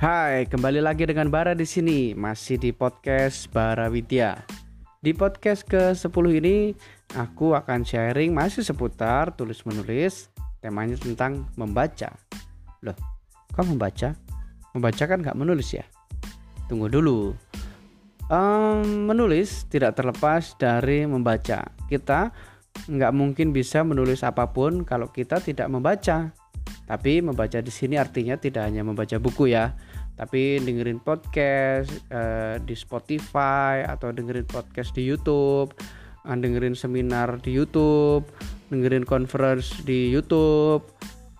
Hai, kembali lagi dengan Bara di sini, masih di podcast Bara Widya. Di podcast ke-10 ini, aku akan sharing masih seputar tulis-menulis, temanya tentang membaca. Loh, kok membaca? Membaca kan nggak menulis ya? Tunggu dulu. Um, menulis tidak terlepas dari membaca. Kita nggak mungkin bisa menulis apa pun kalau kita tidak membaca. Tapi membaca di sini artinya tidak hanya membaca buku ya, tapi dengerin podcast uh, di Spotify atau dengerin podcast di YouTube, uh, dengerin seminar di YouTube, dengerin conference di YouTube,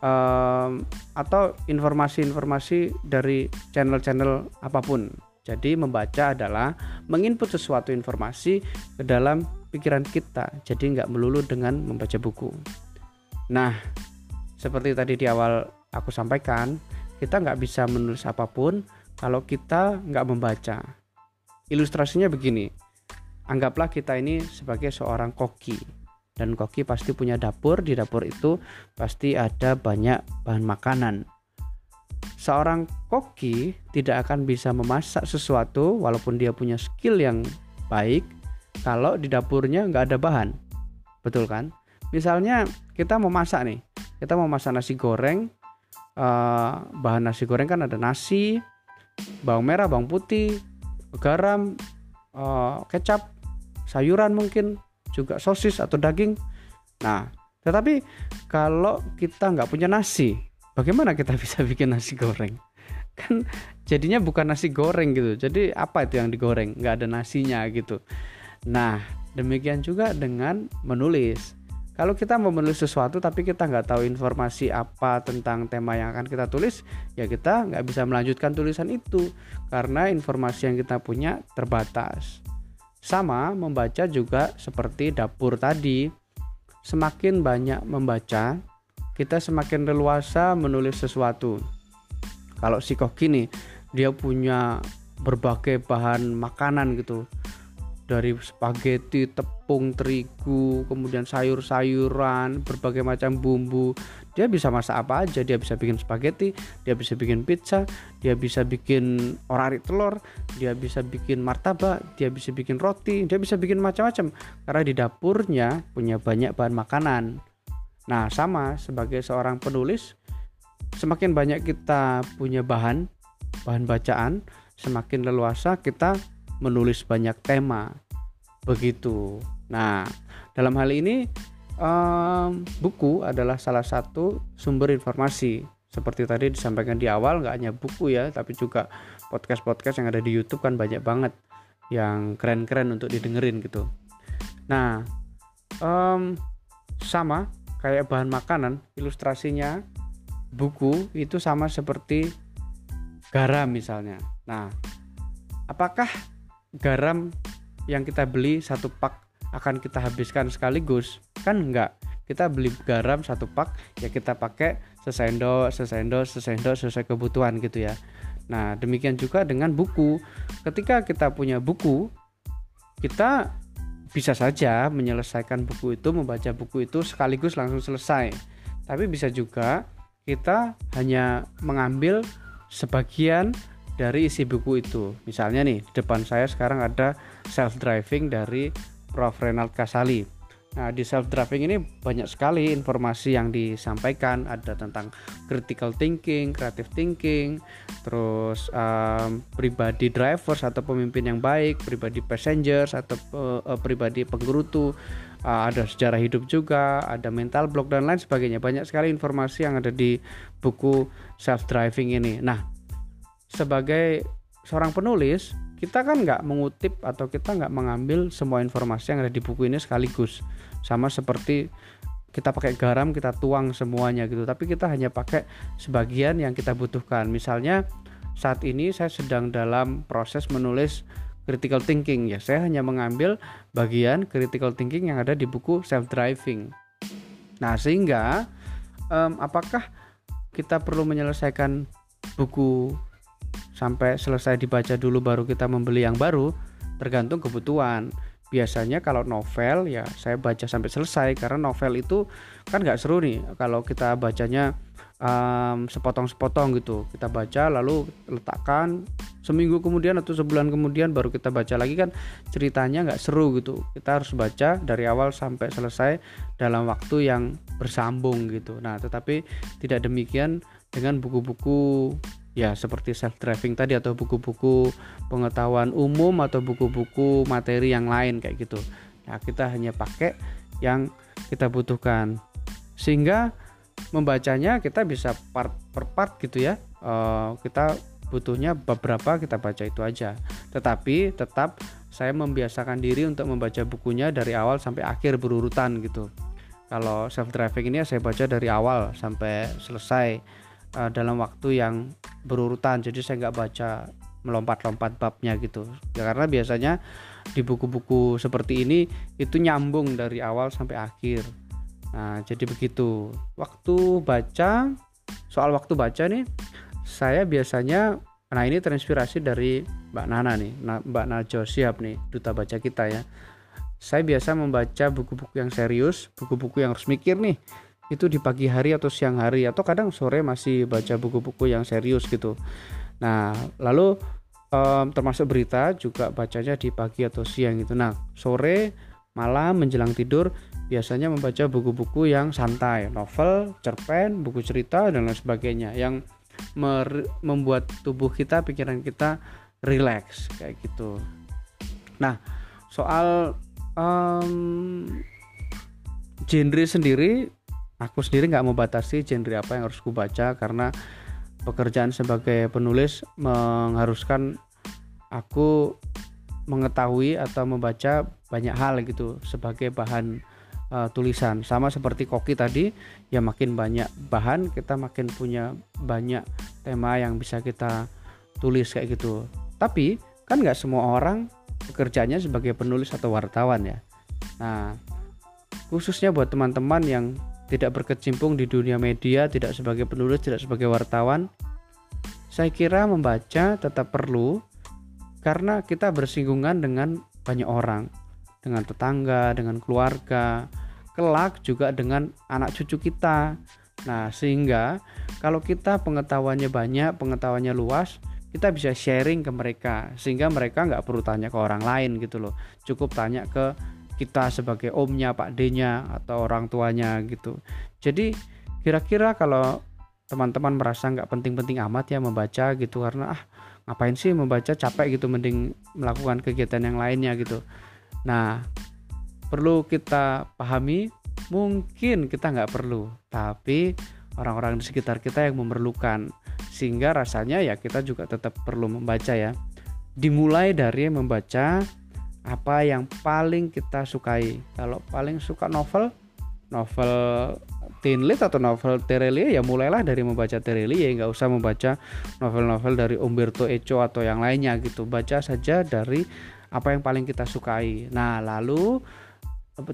um, atau informasi-informasi dari channel-channel apa pun. Jadi membaca adalah menginput sesuatu informasi ke dalam pikiran kita. Jadi nggak melulu dengan membaca buku. Nah, seperti tadi di awal aku sampaikan, kita nggak bisa menulis apa pun kalau kita nggak membaca. Ilustrasinya begini, anggaplah kita ini sebagai seorang koki. Dan koki pasti punya dapur di dapur itu pasti ada banyak bahan makanan. Seorang koki tidak akan bisa memasak sesuatu walaupun dia punya skill yang baik kalau di dapurnya nggak ada bahan. Betul kan? Misalnya kita mau masak nih kita mau masak nasi goreng uh, bahan nasi goreng kan ada nasi bawang merah bawang putih garam uh, kecap sayuran mungkin juga sosis atau daging. Nah tetapi kalau kita nggak punya nasi bagaimana kita bisa bikin nasi goreng? Kan jadinya bukan nasi goreng gitu. Jadi apa itu yang digoreng? Nggak ada nasinya gitu. Nah demikian juga dengan menulis kalau kita mau menulis sesuatu tapi kita nggak tahu informasi apa tentang tema yang akan kita tulis, ya kita nggak bisa melanjutkan tulisan itu karena informasi yang kita punya terbatas. Sama membaca juga seperti dapur tadi. Semakin banyak membaca, kita semakin leluasa menulis sesuatu. Kalau si kok gini, dia punya berbagai bahan makanan gitu dari spaghetti, tepung terigu, kemudian sayur-sayuran, berbagai macam bumbu. Dia bisa masak apa aja, dia bisa bikin spaghetti, dia bisa bikin pizza, dia bisa bikin orari telur, dia bisa bikin martabak, dia bisa bikin roti, dia bisa bikin macam-macam karena di dapurnya punya banyak bahan makanan. Nah, sama sebagai seorang penulis, semakin banyak kita punya bahan, bahan bacaan, semakin leluasa kita menulis banyak tema. Begitu. Nah dalam hal ini um, buku adalah salah satu sumber informasi. Seperti tadi disampaikan di awal nggak hanya buku ya tapi juga podcast-podcast yang ada di YouTube kan banyak banget yang keren-keren untuk didengerin gitu. Nah um, sama kayak bahan makanan ilustrasinya buku itu sama seperti garam misalnya. Nah apakah garam yang kita beli satu pak akan kita habiskan sekaligus. Kan enggak? Kita beli garam satu pak ya kita pakai sesendok sesendok sesendok sesuai kebutuhan gitu ya. Nah demikian juga dengan buku. Ketika kita punya buku kita bisa saja menyelesaikan buku itu membaca buku itu sekaligus langsung selesai. Tapi bisa juga kita hanya mengambil sebagian dari isi buku itu. Misalnya nih, di depan saya sekarang ada self driving dari Prof Renald Kasali. Nah, di self driving ini banyak sekali informasi yang disampaikan, ada tentang critical thinking, creative thinking, terus um, pribadi drivers atau pemimpin yang baik, pribadi passengers atau uh, pribadi penggerutu, uh, ada sejarah hidup juga, ada mental block dan lain sebagainya. Banyak sekali informasi yang ada di buku self driving ini. Nah, sebagai seorang penulis kita kan nggak mengutip atau kita nggak mengambil semua informasi yang ada di buku ini sekaligus. Sama seperti kita pakai garam kita tuang semuanya gitu. Tapi kita hanya pakai sebagian yang kita butuhkan. Misalnya saat ini saya sedang dalam proses menulis critical thinking ya. Saya hanya mengambil bagian critical thinking yang ada di buku self driving nah sehingga um, apakah kita perlu menyelesaikan buku sampai selesai dibaca dulu baru kita membeli yang baru tergantung kebutuhan. Biasanya kalau novel ya saya baca sampai selesai karena novel itu kan nggak seru nih. Kalau kita bacanya um, sepotong-sepotong gitu kita baca lalu letakkan seminggu kemudian atau sebulan kemudian baru kita baca lagi kan ceritanya nggak seru gitu. Kita harus baca dari awal sampai selesai dalam waktu yang bersambung gitu. Nah tetapi tidak demikian dengan buku-buku ya seperti self driving tadi atau buku-buku pengetahuan umum atau buku-buku materi yang lain kayak gitu. Nah, kita hanya pakai yang kita butuhkan. Sehingga membacanya kita bisa part per part gitu ya. Uh, kita butuhnya beberapa kita baca itu aja. Tetapi tetap saya membiasakan diri untuk membaca bukunya dari awal sampai akhir berurutan gitu. Kalau self driving ini saya baca dari awal sampai selesai uh, dalam waktu yang berurutan. Jadi saya nggak baca melompat-lompat babnya gitu. Ya karena biasanya di buku-buku seperti ini itu nyambung dari awal sampai akhir. Nah jadi begitu. Waktu baca soal waktu baca nih saya biasanya nah ini terinspirasi dari Mbak Nana nih Mbak Najo Siap nih duta baca kita ya. Saya biasa membaca buku-buku yang serius buku-buku yang harus mikir nih itu di pagi hari atau siang hari atau kadang sore masih baca buku-buku yang serius gitu. Nah, lalu um, termasuk berita juga bacanya di pagi atau siang gitu. Nah, sore malam menjelang tidur biasanya membaca buku-buku yang santai, novel, cerpen, buku cerita dan lain sebagainya yang membuat tubuh kita, pikiran kita rileks kayak gitu. Nah, soal um, genre sendiri aku sendiri nggak membatasi genre apa yang harus ku baca karena pekerjaan sebagai penulis mengharuskan aku mengetahui atau membaca banyak hal gitu sebagai bahan uh, tulisan. Sama seperti koki tadi ya makin banyak bahan kita makin punya banyak tema yang bisa kita tulis kayak gitu. Tapi kan nggak semua orang pekerjaannya sebagai penulis atau wartawan ya. Nah khususnya buat teman-teman yang tidak berkecimpung di dunia media, tidak sebagai penulis, tidak sebagai wartawan, saya kira membaca tetap perlu karena kita bersinggungan dengan banyak orang, dengan tetangga, dengan keluarga, kelak juga dengan anak cucu kita. Nah, sehingga kalau kita pengetahuannya banyak, pengetahuannya luas, kita bisa sharing ke mereka sehingga mereka nggak perlu tanya ke orang lain gitu loh. Cukup tanya ke kita sebagai omnya, Pak D-nya atau orang tuanya gitu. Jadi kira-kira kalau teman-teman merasa nggak penting-penting amat ya membaca gitu karena ah ngapain sih membaca capek gitu mending melakukan kegiatan yang lainnya gitu. Nah perlu kita pahami mungkin kita nggak perlu tapi orang-orang di sekitar kita yang memerlukan sehingga rasanya ya kita juga tetap perlu membaca ya dimulai dari membaca apa yang paling kita sukai. Kalau paling suka novel novel teen atau novel Terelie ya mulailah dari membaca Terelie. Nggak usah membaca novel-novel dari Umberto Eco atau yang lainnya gitu. Baca saja dari apa yang paling kita sukai. Nah lalu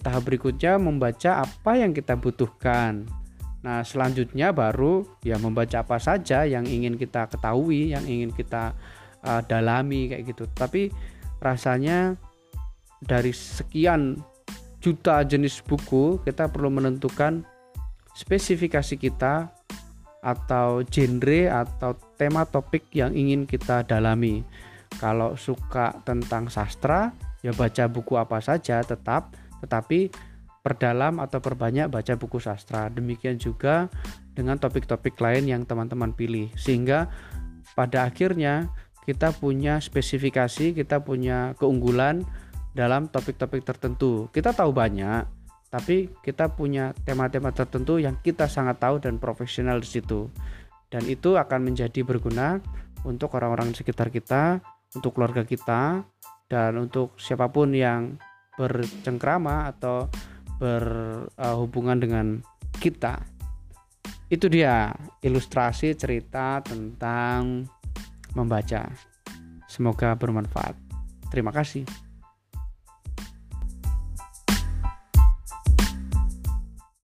tahap berikutnya membaca apa yang kita butuhkan. Nah selanjutnya baru ya membaca apa saja yang ingin kita ketahui yang ingin kita uh, dalami kayak gitu. Tapi rasanya dari sekian juta jenis buku kita perlu menentukan spesifikasi kita atau genre atau tema topik yang ingin kita dalami. Kalau suka tentang sastra, ya baca buku apa saja tetap, tetapi perdalam atau perbanyak baca buku sastra. Demikian juga dengan topik-topik lain yang teman-teman pilih. Sehingga pada akhirnya kita punya spesifikasi, kita punya keunggulan dalam topik-topik tertentu. Kita tahu banyak, tapi kita punya tema-tema tertentu yang kita sangat tahu dan profesional di situ. Dan itu akan menjadi berguna untuk orang-orang di sekitar kita, untuk keluarga kita, dan untuk siapa pun yang bercengkrama atau berhubungan dengan kita. Itu dia ilustrasi cerita tentang membaca. Semoga bermanfaat. Terima kasih.